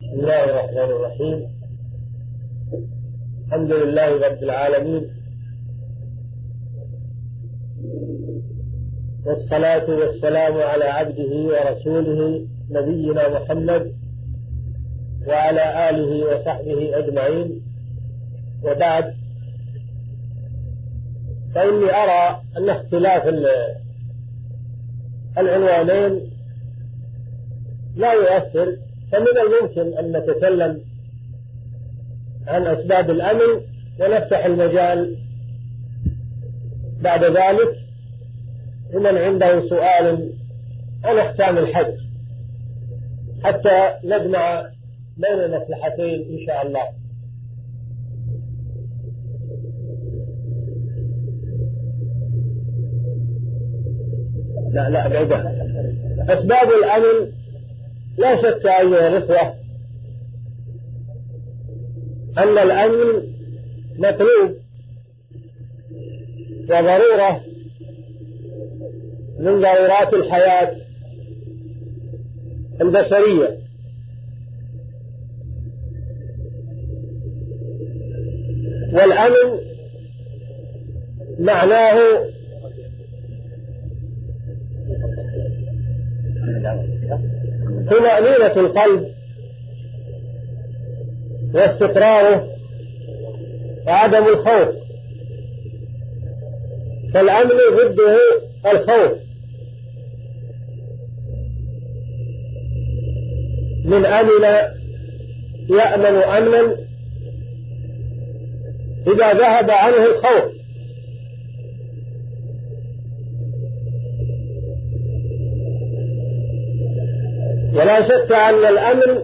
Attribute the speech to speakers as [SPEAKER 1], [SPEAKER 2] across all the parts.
[SPEAKER 1] بسم الله الرحمن الرحيم الحمد لله رب العالمين والصلاة والسلام على عبده ورسوله نبينا محمد وعلى آله وصحبه أجمعين وبعد فإني أرى أن اختلاف العنوانين لا يؤثر فمن الممكن أن نتكلم عن أسباب الأمن ونفتح المجال بعد ذلك لمن عنده سؤال عن أحكام الحج حتى نجمع بين المصلحتين إن شاء الله لا لا بعدها أسباب الأمن لا شك أيها الإخوة أن الأمن مطلوب وضرورة من ضرورات الحياة البشرية والأمن معناه طمأنينة القلب واستقراره وعدم الخوف فالأمن ضده الخوف من أمن يأمن أمنا إذا ذهب عنه الخوف ولا شك أن الأمن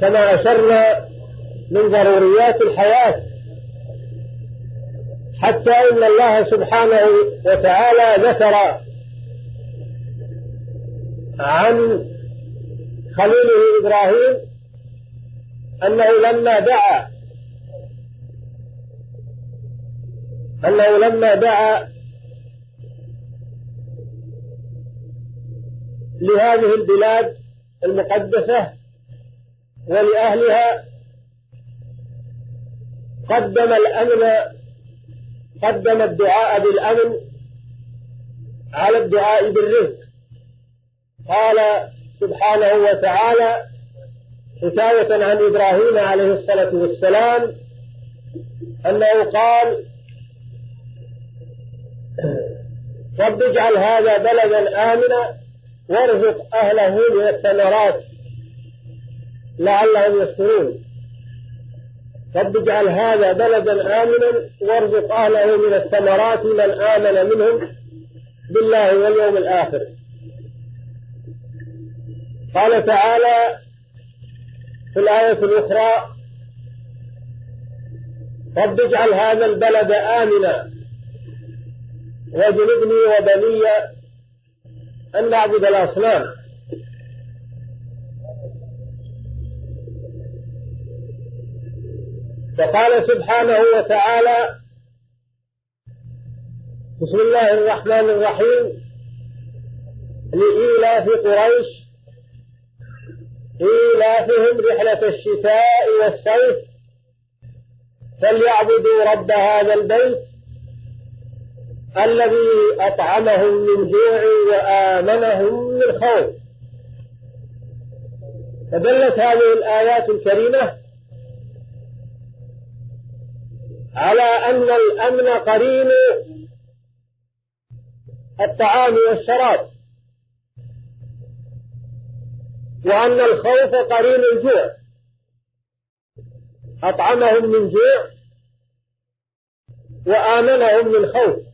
[SPEAKER 1] كما أشرنا من ضروريات الحياة حتى إن الله سبحانه وتعالى ذكر عن خليله إبراهيم أنه لما دعا أنه لما دعا لهذه البلاد المقدسة ولأهلها قدم الأمن قدم الدعاء بالأمن على الدعاء بالرزق قال سبحانه وتعالى حكاية عن إبراهيم عليه الصلاة والسلام أنه قال رب اجعل هذا بلدا آمنا وارزق أهله من الثمرات لعلهم يشكرون رب اجعل هذا بلدا آمنا وارزق أهله من الثمرات من آمن منهم بالله واليوم الآخر قال تعالى في الآية الأخرى رب اجعل هذا البلد آمنا واجنبني وبني أن نعبد الأصنام فقال سبحانه وتعالى بسم الله الرحمن الرحيم لإيلاف قريش إيلافهم رحلة الشتاء والصيف فليعبدوا رب هذا البيت الذي أطعمهم من جوع وآمنهم من خوف فدلت هذه الآيات الكريمة على أن الأمن قرين الطعام والشراب وأن الخوف قرين الجوع أطعمهم من جوع وآمنهم من خوف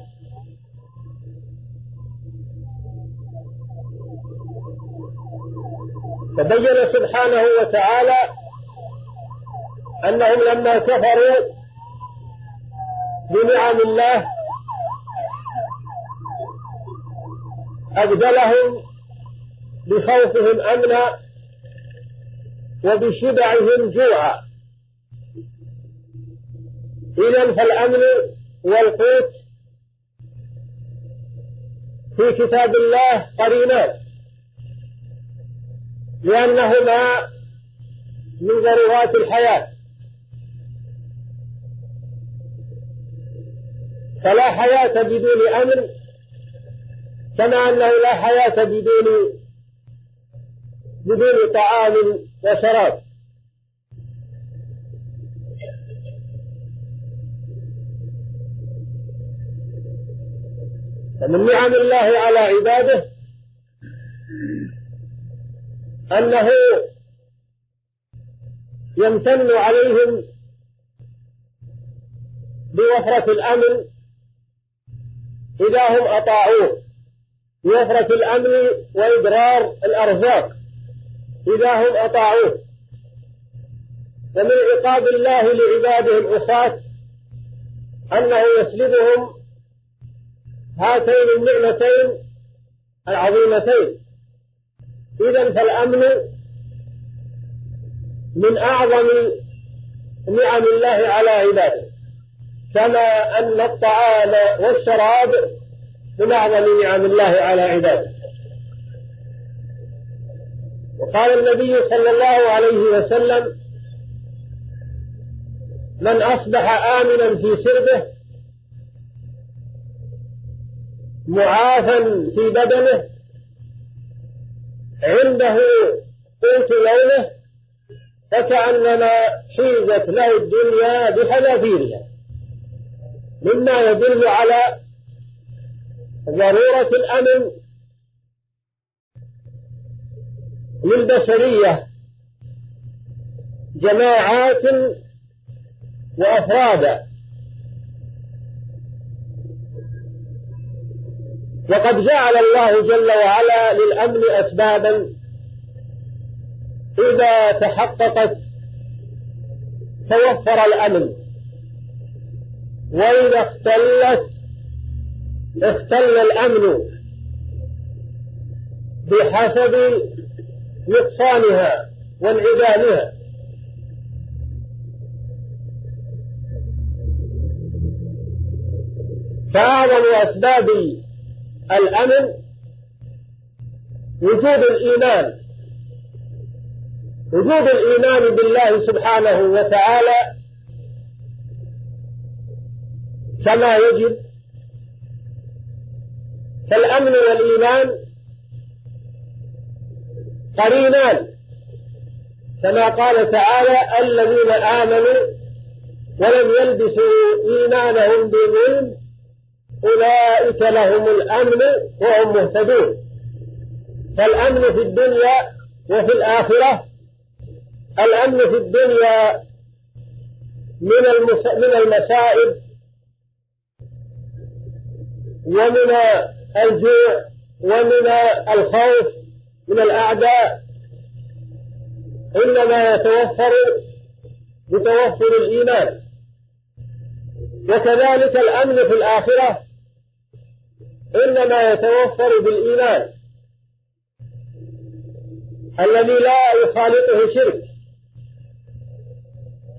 [SPEAKER 1] فبين سبحانه وتعالى أنهم لما كفروا بنعم الله أبدلهم بخوفهم أمنا وبشبعهم جوعا إذا فالأمن والقوت في كتاب الله قرينان لأنهما من ضرورات الحياة فلا حياة بدون أمن كما أنه لا حياة بدون بدون طعام وشراب فمن نعم الله على عباده أنه يمتن عليهم بوفرة الأمن إذا هم أطاعوه بوفرة الأمن وإدرار الأرزاق إذا هم أطاعوه ومن عقاب الله لعباده العصاة أنه يسلبهم هاتين النعمتين العظيمتين إذا فالأمن من أعظم نعم الله على عباده كما أن الطعام والشراب من أعظم نعم الله على عباده وقال النبي صلى الله عليه وسلم من أصبح آمنا في سربه معافا في بدنه عنده قوت يومه فكأنما حيزت له الدنيا بحذافيرها مما يدل على ضرورة الأمن للبشرية جماعات وأفرادا وقد جعل الله جل وعلا للأمن أسبابا إذا تحققت توفر الأمن وإذا اختلت اختل الأمن بحسب نقصانها وانعدامها فأعظم أسباب الأمن وجود الإيمان وجود الإيمان بالله سبحانه وتعالى كما يجب فالأمن والإيمان قرينان كما قال تعالى الذين آمنوا ولم يلبسوا إيمانهم بظلم أولئك لهم الأمن وهم مهتدون فالأمن في الدنيا وفي الآخرة الأمن في الدنيا من من المصائب ومن الجوع ومن الخوف من الأعداء إنما يتوفر بتوفر الإيمان وكذلك الأمن في الآخرة إنما يتوفر بالإيمان الذي لا يخالطه شرك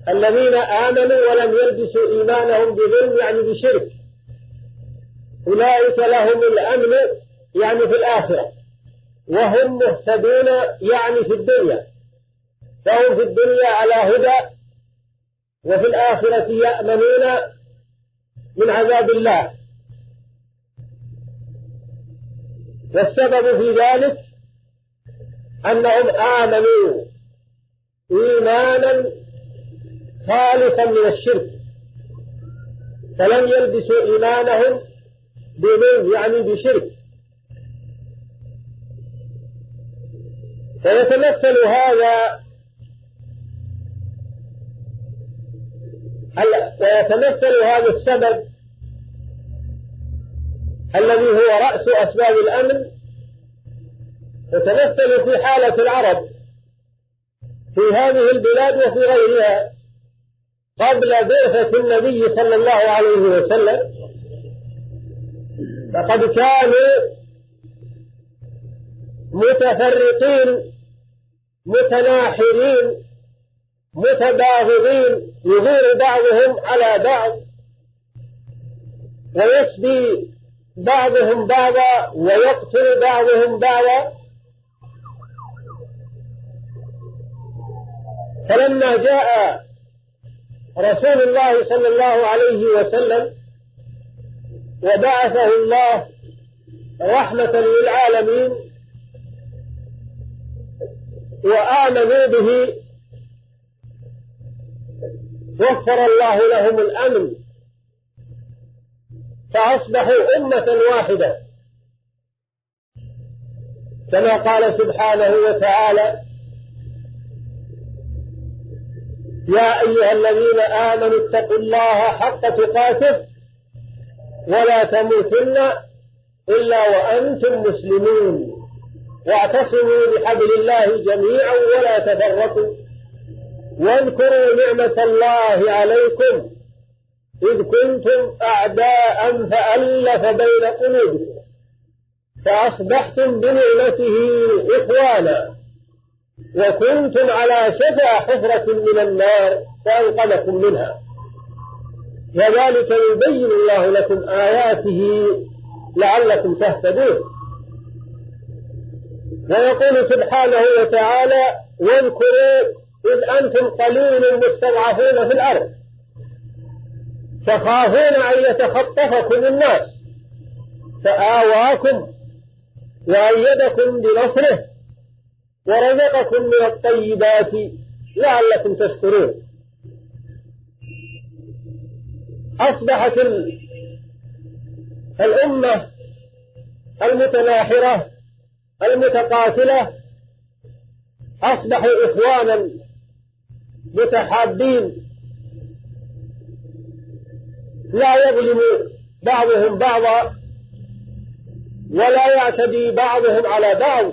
[SPEAKER 1] الذين آمنوا ولم يلبسوا إيمانهم بظلم يعني بشرك أولئك لهم الأمن يعني في الآخرة وهم مهتدون يعني في الدنيا فهم في الدنيا على هدى وفي الآخرة يأمنون من عذاب الله والسبب في ذلك أنهم آمنوا إيمانا خالصا من الشرك فلم يلبسوا إيمانهم بذنب يعني بشرك فيتمثل هذا ويتمثل هذا السبب الذي هو رأس أسباب الأمن تتمثل في حالة العرب في هذه البلاد وفي غيرها قبل بعثة النبي صلى الله عليه وسلم فقد كانوا متفرقين متناحرين متباغضين يغير بعضهم على بعض ويسبي بعضهم بعضا ويقتل بعضهم بعضا فلما جاء رسول الله صلى الله عليه وسلم وبعثه الله رحمة للعالمين وآمنوا به وفر الله لهم الأمن فأصبحوا أمة واحدة كما قال سبحانه وتعالى يا أيها الذين آمنوا اتقوا الله حق تقاته ولا تموتن إلا وأنتم مسلمون واعتصموا بحبل الله جميعا ولا تفرقوا واذكروا نعمة الله عليكم إذ كنتم أعداء فألف بين قلوبكم فأصبحتم بنعمته إخوانا وكنتم على شفا حفرة من النار فأنقذكم منها وذلك يبين الله لكم آياته لعلكم تهتدون ويقول سبحانه وتعالى واذكروا إذ أنتم قليل مستضعفون في الأرض تخافون أن يتخطفكم الناس فآواكم وأيدكم بنصره ورزقكم من الطيبات لعلكم تشكرون أصبحت الأمة المتناحرة المتقاتلة أصبحوا إخوانا متحابين لا يظلم بعضهم بعضا ولا يعتدي بعضهم على بعض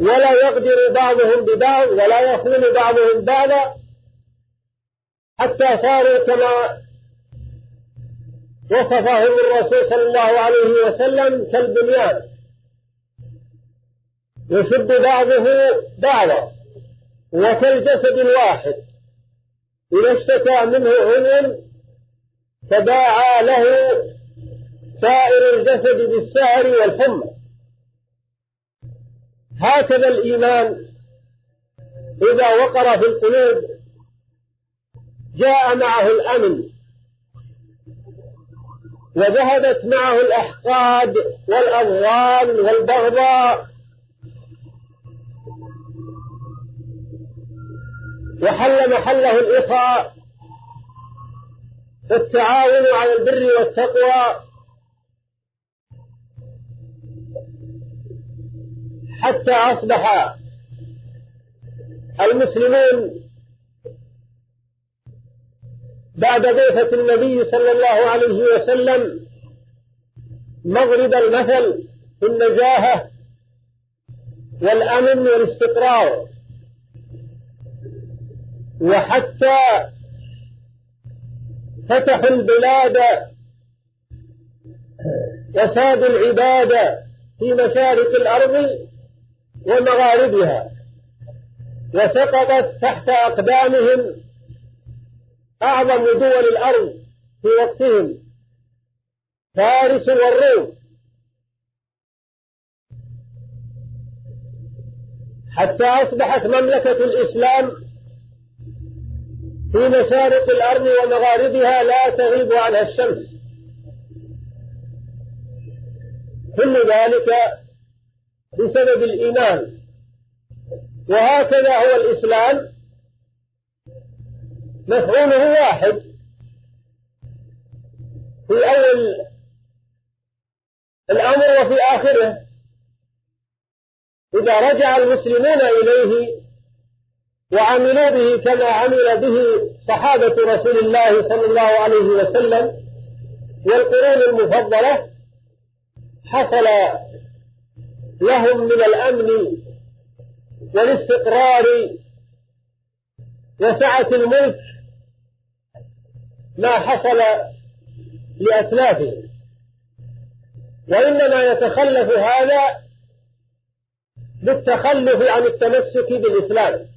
[SPEAKER 1] ولا يقدر بعضهم ببعض ولا يخون بعضهم بعضا حتى صاروا كما وصفهم الرسول صلى الله عليه وسلم كالبنيان يشد بعضه بعضا وكالجسد الواحد إذا اشتكى منه عين تداعى له سائر الجسد بالسهر والحمى هكذا الإيمان إذا وقر في القلوب جاء معه الأمن وذهبت معه الأحقاد والأضغان والبغضاء وحل محله الإخاء والتعاون على البر والتقوى حتى أصبح المسلمون بعد بعثة النبي صلى الله عليه وسلم مغرب المثل في النجاهة والأمن والاستقرار وحتى فتحوا البلاد وسادوا العباد في مشارق الأرض ومغاربها وسقطت تحت أقدامهم أعظم دول الأرض في وقتهم فارس والروم حتى أصبحت مملكة الإسلام في مشارق الأرض ومغاربها لا تغيب عنها الشمس كل ذلك بسبب الإيمان وهكذا هو الإسلام مفعوله واحد في أول الأمر وفي آخره إذا رجع المسلمون إليه وعملوا به كما عمل به صحابة رسول الله صلى الله عليه وسلم والقرون المفضلة حصل لهم من الأمن والاستقرار وسعة الملك ما حصل لأسلافهم وإنما يتخلف هذا بالتخلف عن التمسك بالإسلام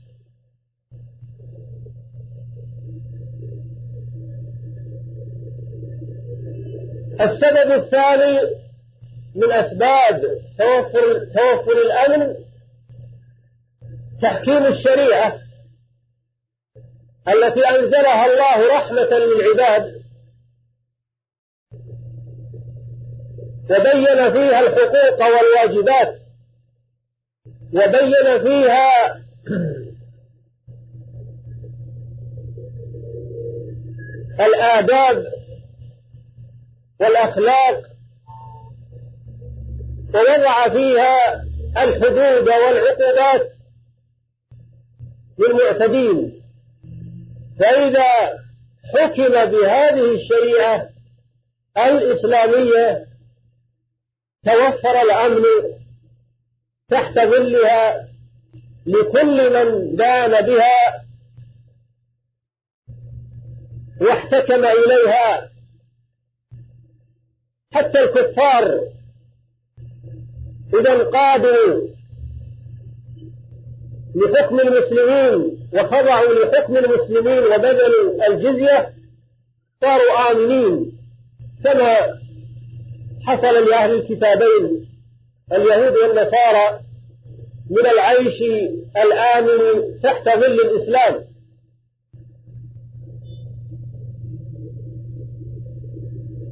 [SPEAKER 1] السبب الثاني من أسباب توفر, توفر الأمن تحكيم الشريعة التي أنزلها الله رحمة للعباد وبين فيها الحقوق والواجبات وبين فيها الآداب والأخلاق ووضع فيها الحدود والعقوبات للمعتدين فإذا حكم بهذه الشريعة الإسلامية توفر الأمن تحت ظلها لكل من دان بها واحتكم إليها حتى الكفار إذا انقادوا لحكم المسلمين وخضعوا لحكم المسلمين وبذلوا الجزية صاروا آمنين كما حصل لأهل الكتابين اليهود والنصارى من العيش الآمن تحت ظل الإسلام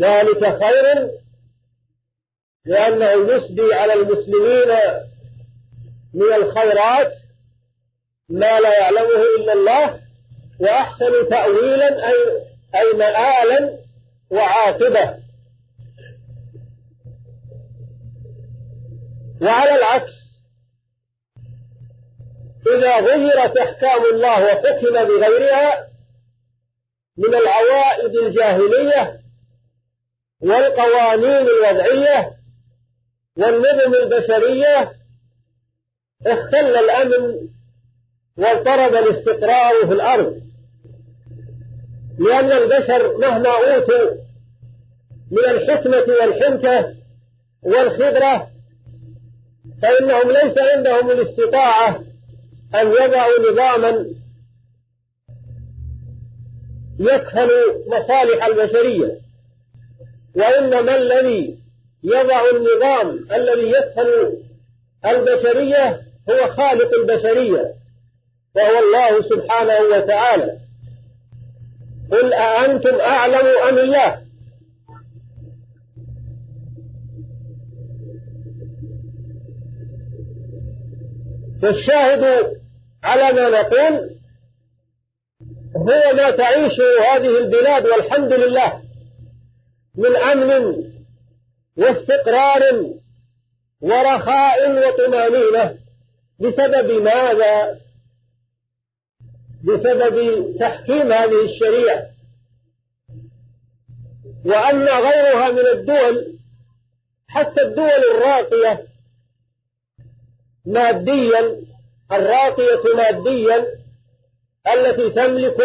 [SPEAKER 1] ذلك خير لأنه يسدي على المسلمين من الخيرات ما لا يعلمه إلا الله وأحسن تأويلا أي أي مآلا وعاقبة وعلى العكس إذا غيرت أحكام الله وحكم بغيرها من العوائد الجاهلية والقوانين الوضعية والنظم البشرية اختل الأمن واضطرب الاستقرار في الأرض لأن البشر مهما أوتوا من الحكمة والحنكة والخبرة فإنهم ليس عندهم الاستطاعة أن يضعوا نظاما يكفل مصالح البشرية وإنما الذي يضع النظام الذي يسهل البشرية هو خالق البشرية وهو الله سبحانه وتعالى قل أأنتم أعلم أم الله فالشاهد على ما نقول هو ما تعيشه هذه البلاد والحمد لله من أمن واستقرار ورخاء وطمأنينة بسبب ماذا؟ بسبب تحكيم هذه الشريعة وأن غيرها من الدول حتى الدول الراقية ماديا الراقية ماديا التي تملك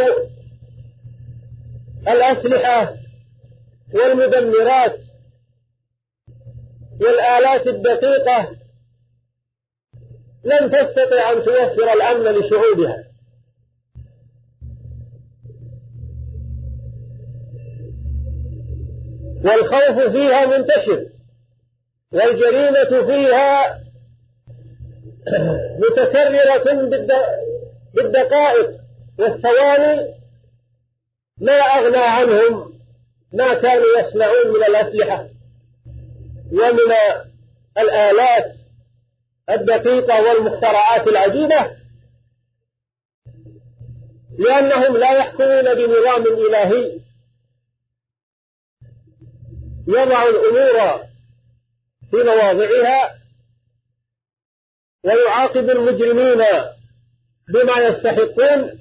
[SPEAKER 1] الأسلحة والمدمرات والآلات الدقيقة لن تستطع أن توفر الأمن لشعوبها والخوف فيها منتشر والجريمة فيها متكررة بالدقائق والثواني ما أغنى عنهم ما كانوا يصنعون من الأسلحة ومن الآلات الدقيقة والمخترعات العجيبة لأنهم لا يحكمون بنظام إلهي يضع الأمور في مواضعها ويعاقب المجرمين بما يستحقون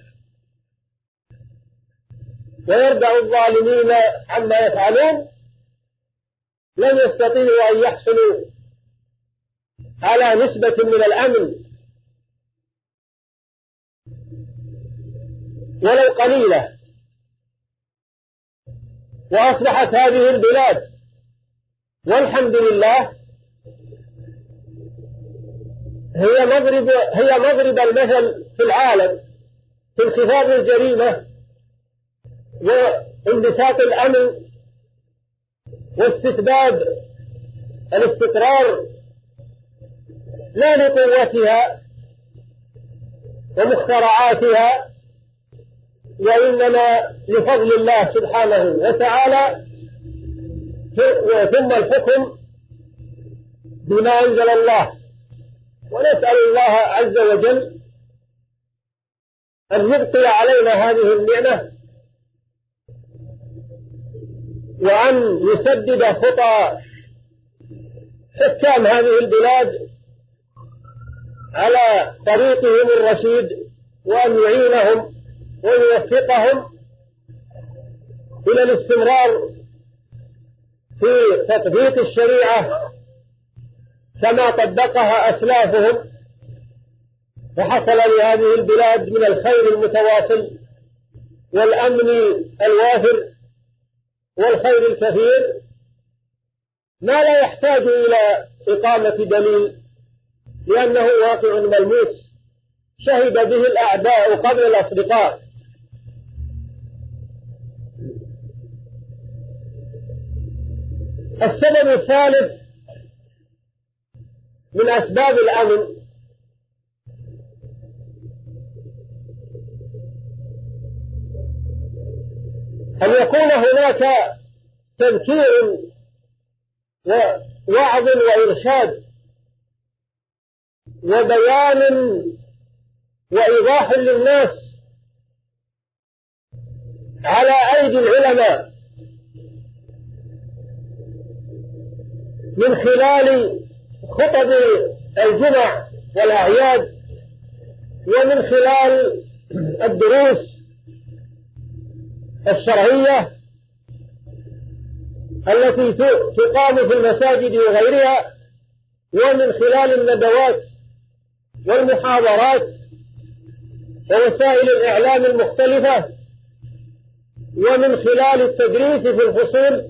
[SPEAKER 1] ويرجع الظالمين عما يفعلون لن يستطيعوا أن يحصلوا على نسبة من الأمن ولو قليلة وأصبحت هذه البلاد والحمد لله هي مضرب هي مضرب المثل في العالم في انخفاض الجريمة وانبساط الأمن واستتباب الاستقرار لا لقوتها ومخترعاتها وإنما لفضل الله سبحانه وتعالى ثم الحكم بما أنزل الله ونسأل الله عز وجل أن يبقي علينا هذه النعمة وأن يسدد خطى حكام هذه البلاد على طريقهم الرشيد وأن يعينهم ويوفقهم إلى الاستمرار في تطبيق الشريعة كما طبقها أسلافهم وحصل لهذه البلاد من الخير المتواصل والأمن الوافر والخير الكثير ما لا يحتاج إلى إقامة دليل لأنه واقع ملموس شهد به الأعداء قبل الأصدقاء السبب الثالث من أسباب الأمن أن يكون هناك تذكير ووعظ وإرشاد وبيان وإيضاح للناس على أيدي العلماء من خلال خطب الجمع والأعياد ومن خلال الدروس الشرعية التي تقام في المساجد وغيرها ومن خلال الندوات والمحاضرات ووسائل الإعلام المختلفة ومن خلال التدريس في الفصول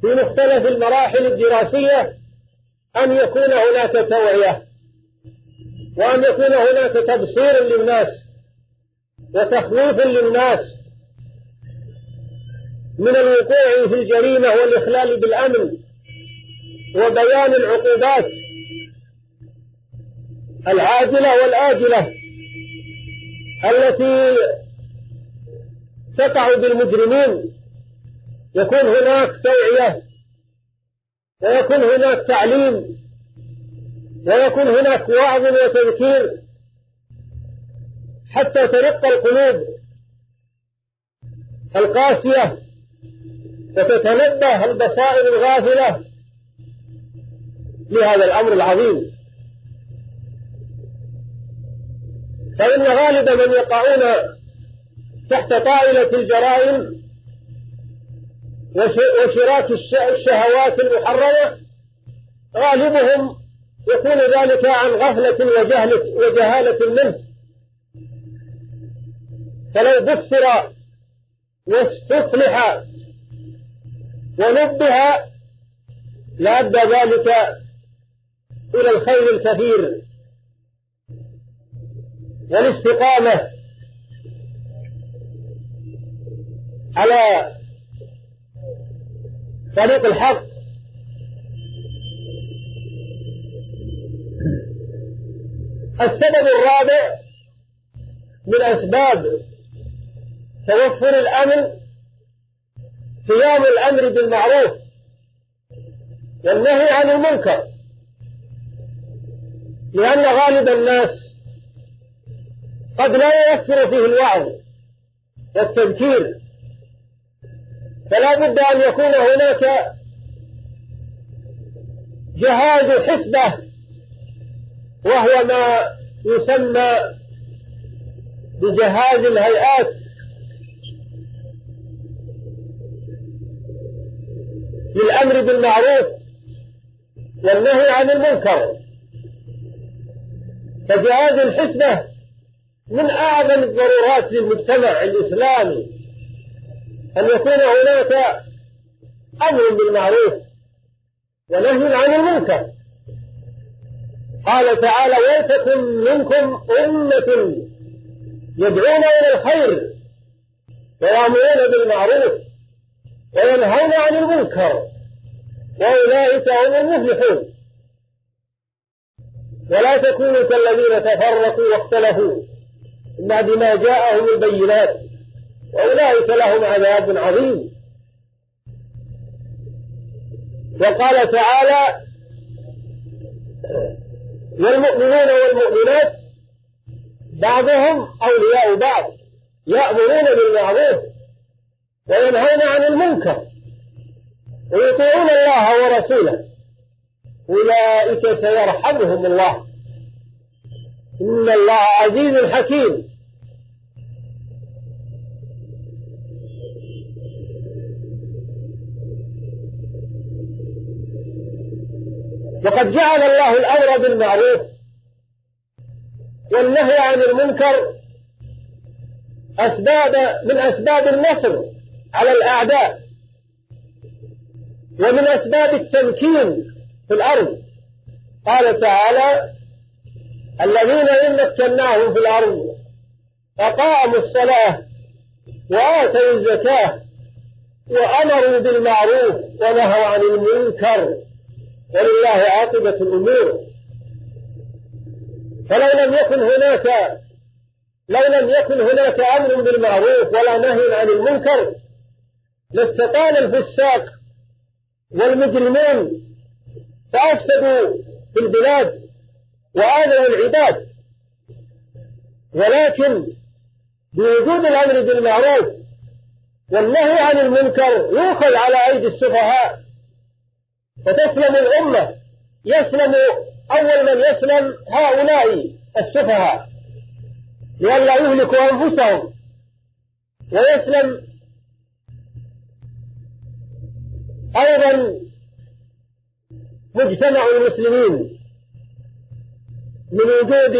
[SPEAKER 1] في مختلف المراحل الدراسية أن يكون هناك توعية وأن يكون هناك تبصير للناس وتخويف للناس من الوقوع في الجريمة والإخلال بالأمن وبيان العقوبات العادلة والآجلة التي تقع بالمجرمين يكون هناك توعية ويكون هناك تعليم ويكون هناك وعظ وتذكير حتى ترق القلوب القاسية وتتنبه البصائر الغافلة لهذا الأمر العظيم فإن غالب من يقعون تحت طائلة الجرائم وشراك الشهوات المحرمة غالبهم يكون ذلك عن غفلة وجهلة, وجهالة منه فلو بصر واستصلح ونبها لأدى ذلك إلى الخير الكثير والاستقامة على طريق الحق السبب الرابع من أسباب توفر الأمن قيام الأمر بالمعروف والنهي عن المنكر لأن غالب الناس قد لا يوفر فيه الوعظ والتذكير فلا بد أن يكون هناك جهاز حسبة وهو ما يسمى بجهاز الهيئات بالامر بالمعروف والنهي عن المنكر هذه الحسبة من أعظم الضرورات للمجتمع الإسلامي أن يكون هناك أمر بالمعروف ونهي عن المنكر قال تعالى ولتكن منكم أمة يدعون إلى الخير ويأمرون بالمعروف وينهون عن المنكر وأولئك هم المفلحون ولا تكونوا كالذين تفرقوا واختلفوا الا بما جاءهم البينات وأولئك لهم عذاب عظيم وقال تعالى والمؤمنون والمؤمنات بعضهم أولياء بعض يأمرون بالمعروف وينهون عن المنكر ويطيعون الله ورسوله أولئك سيرحمهم الله إن الله عزيز حكيم وقد جعل الله الأمر بالمعروف والنهي عن المنكر أسباب من أسباب النصر على الأعداء ومن أسباب التمكين في الأرض قال تعالى الذين إن مكناهم في الأرض أقاموا الصلاة وآتوا الزكاة وأمروا بالمعروف ونهوا عن المنكر ولله عاقبة الأمور فلو لم يكن هناك لو لم يكن هناك أمر بالمعروف ولا نهي عن المنكر لاستطال الفساق والمجرمون فأفسدوا في البلاد وآذوا العباد ولكن بوجود الأمر بالمعروف والنهي عن المنكر يوخل على أيدي السفهاء فتسلم الأمة يسلم أول من يسلم هؤلاء السفهاء لئلا يهلكوا أنفسهم ويسلم أيضا مجتمع المسلمين من وجود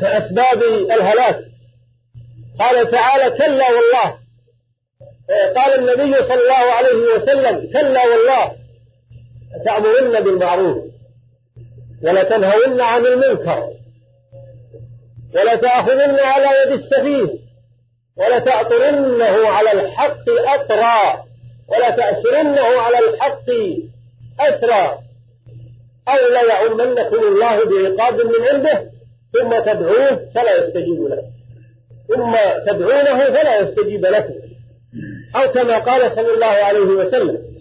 [SPEAKER 1] أسباب الهلاك قال تعالى كلا والله قال النبي صلى الله عليه وسلم كلا والله تأمرن بالمعروف ولتنهون عن المنكر ولتأخذن على يد السفيه ولتأطرنه على الحق أطرا ولتأسرنه على الحق أسرى أو يعمنكم الله بعقاب من عنده ثم تدعوه فلا يستجيب لكم ثم تدعونه فلا يستجيب لكم أو كما قال صلى الله عليه وسلم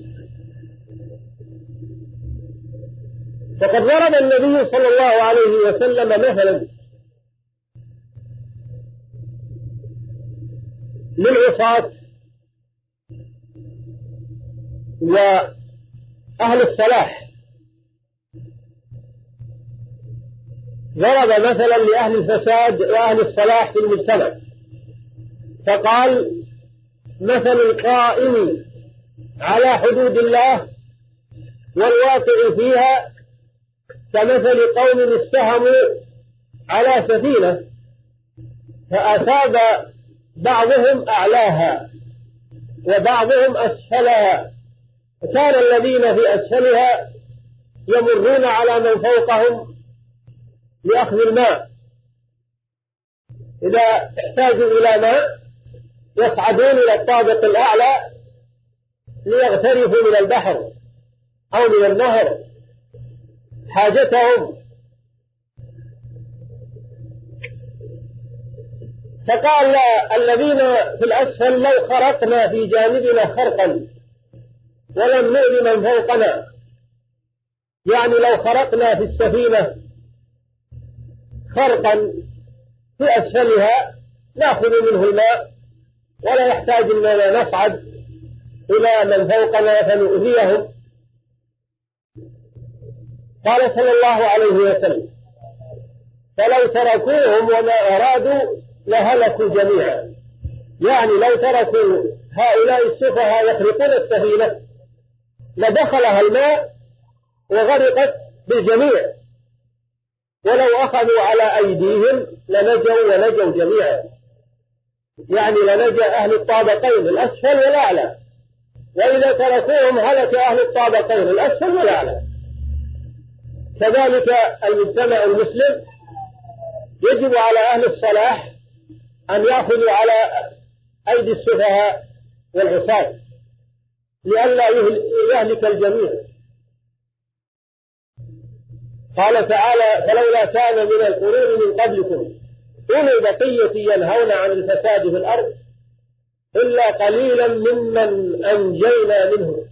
[SPEAKER 1] وقد ضرب النبي صلى الله عليه وسلم مثلا للعصاة وأهل الصلاح ضرب مثلا لأهل الفساد وأهل الصلاح في المجتمع فقال مثل القائم على حدود الله والواقع فيها كمثل قوم استهموا على سفينة فأصاب بعضهم أعلاها وبعضهم أسفلها فكان الذين في أسفلها يمرون على من فوقهم لأخذ الماء إذا احتاجوا إلى ماء يصعدون إلى الطابق الأعلى ليغترفوا من البحر أو من النهر حاجتهم فقال الذين في الأسفل لو خرقنا في جانبنا خرقا ولم نؤذ من فوقنا يعني لو خرقنا في السفينة خرقا في أسفلها نأخذ منه الماء ولا يحتاج أننا نصعد إلى من فوقنا فنؤذيهم قال صلى الله عليه وسلم فلو تركوهم وما أرادوا لهلكوا جميعا يعني لو تركوا هؤلاء السفهاء يخرقون السفينة لدخلها الماء وغرقت بالجميع ولو أخذوا على أيديهم لنجوا ونجوا جميعا يعني لنجا أهل الطابقين الأسفل والأعلى وإذا تركوهم هلك أهل الطابقين الأسفل والأعلى كذلك المجتمع المسلم يجب على أهل الصلاح أن يأخذوا على أيدي السفهاء والعصاة لئلا يهلك الجميع قال تعالى فلولا كان من القرون من قبلكم أولو بقية ينهون عن الفساد في الأرض إلا قليلا ممن أنجينا منهم